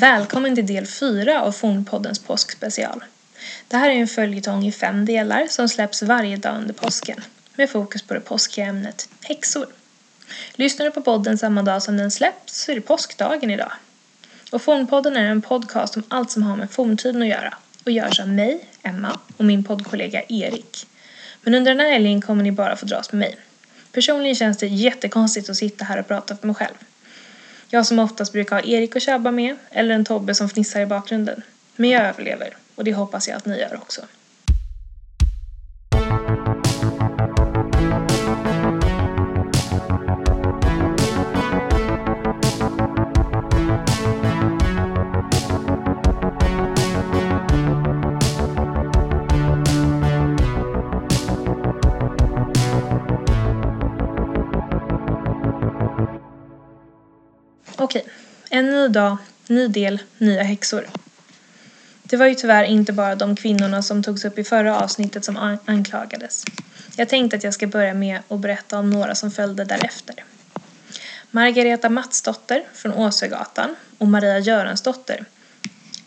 Välkommen till del 4 av Fornpoddens påskspecial. Det här är en följetong i fem delar som släpps varje dag under påsken med fokus på det påskiga ämnet häxor. Lyssnar du på podden samma dag som den släpps så är det påskdagen idag. Och Fornpodden är en podcast om allt som har med forntiden att göra och görs av mig, Emma, och min poddkollega Erik. Men under den här helgen kommer ni bara få dras med mig. Personligen känns det jättekonstigt att sitta här och prata för mig själv. Jag som oftast brukar ha Erik och Tjabba med, eller en Tobbe som fnissar i bakgrunden. Men jag överlever, och det hoppas jag att ni gör också. Okej, en ny dag, ny del, nya häxor. Det var ju tyvärr inte bara de kvinnorna som togs upp i förra avsnittet som anklagades. Jag tänkte att jag ska börja med att berätta om några som följde därefter. Margareta Matsdotter från Åsögatan och Maria Göransdotter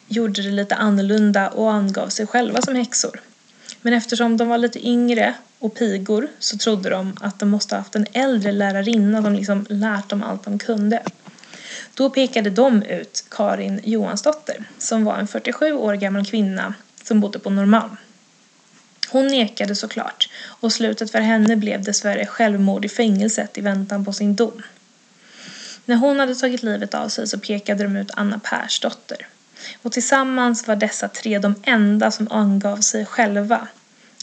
gjorde det lite annorlunda och angav sig själva som häxor. Men eftersom de var lite yngre och pigor så trodde de att de måste ha haft en äldre lärarinna som liksom lärt dem allt de kunde. Då pekade de ut Karin Johansdotter som var en 47 år gammal kvinna som bodde på Norrmalm. Hon nekade såklart och slutet för henne blev dessvärre självmord i fängelset i väntan på sin dom. När hon hade tagit livet av sig så pekade de ut Anna Persdotter. Och tillsammans var dessa tre de enda som angav sig själva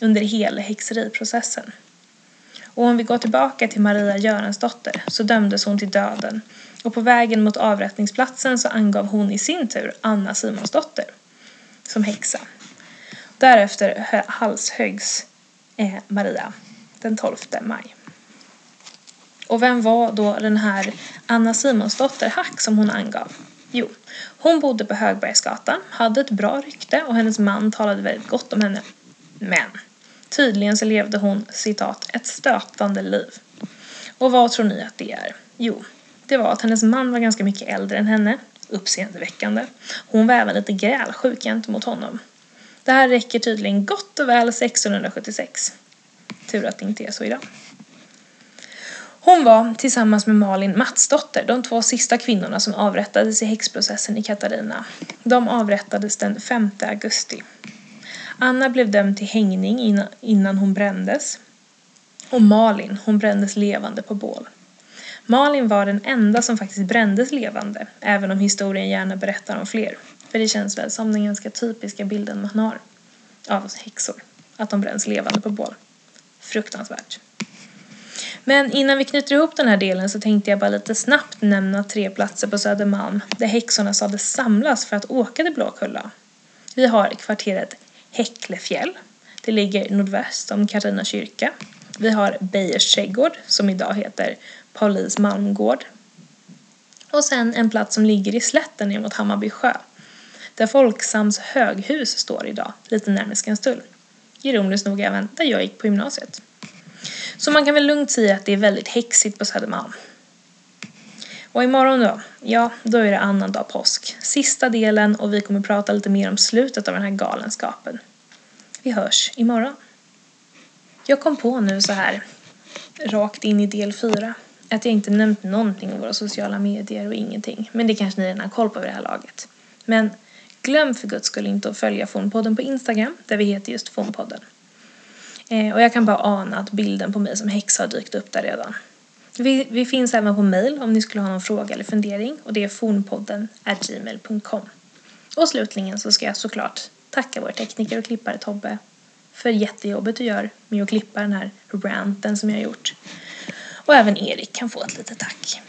under hela häxeriprocessen. Och om vi går tillbaka till Maria Göransdotter så dömdes hon till döden och på vägen mot avrättningsplatsen så angav hon i sin tur Anna Simonsdotter som häxa. Därefter halshöggs eh, Maria den 12 maj. Och vem var då den här Anna Simonsdotter Hack som hon angav? Jo, hon bodde på Högbergsgatan, hade ett bra rykte och hennes man talade väldigt gott om henne. Men tydligen så levde hon, citat, ett stötande liv. Och vad tror ni att det är? Jo, det var att hennes man var ganska mycket äldre än henne, uppseendeväckande. Hon var även lite grälsjuk gentemot honom. Det här räcker tydligen gott och väl 1676. Tur att det inte är så idag. Hon var tillsammans med Malin Matsdotter de två sista kvinnorna som avrättades i häxprocessen i Katarina. De avrättades den 5 augusti. Anna blev dömd till hängning innan hon brändes och Malin, hon brändes levande på bål. Malin var den enda som faktiskt brändes levande, även om historien gärna berättar om fler. För det känns väl som den ganska typiska bilden man har av häxor, att de bränns levande på bål. Fruktansvärt. Men innan vi knyter ihop den här delen så tänkte jag bara lite snabbt nämna tre platser på Södermalm där häxorna sades samlas för att åka till Blåkulla. Vi har kvarteret Häcklefjäll. Det ligger nordväst om Katarina kyrka. Vi har Beijers trädgård som idag heter Paulis Malmgård. Och sen en plats som ligger i slätten ner mot Hammarby sjö. Där Folksams höghus står idag, lite närmare Skanstull. Ironiskt nog även där jag gick på gymnasiet. Så man kan väl lugnt säga att det är väldigt häxigt på Södermalm. Och imorgon då? Ja, då är det annandag påsk. Sista delen och vi kommer prata lite mer om slutet av den här galenskapen. Vi hörs imorgon. Jag kom på nu så här, rakt in i del fyra, att jag inte nämnt någonting om våra sociala medier och ingenting. Men det kanske ni redan har koll på vid det här laget. Men glöm för guds skull inte att följa Fornpodden på Instagram, där vi heter just Fornpodden. Eh, och jag kan bara ana att bilden på mig som häxa har dykt upp där redan. Vi, vi finns även på mail om ni skulle ha någon fråga eller fundering och det är fornpodden gmail.com. Och slutligen så ska jag såklart tacka vår tekniker och klippare Tobbe för jättejobbet du gör med att klippa den här ranten som jag har gjort. Och även Erik kan få ett litet tack.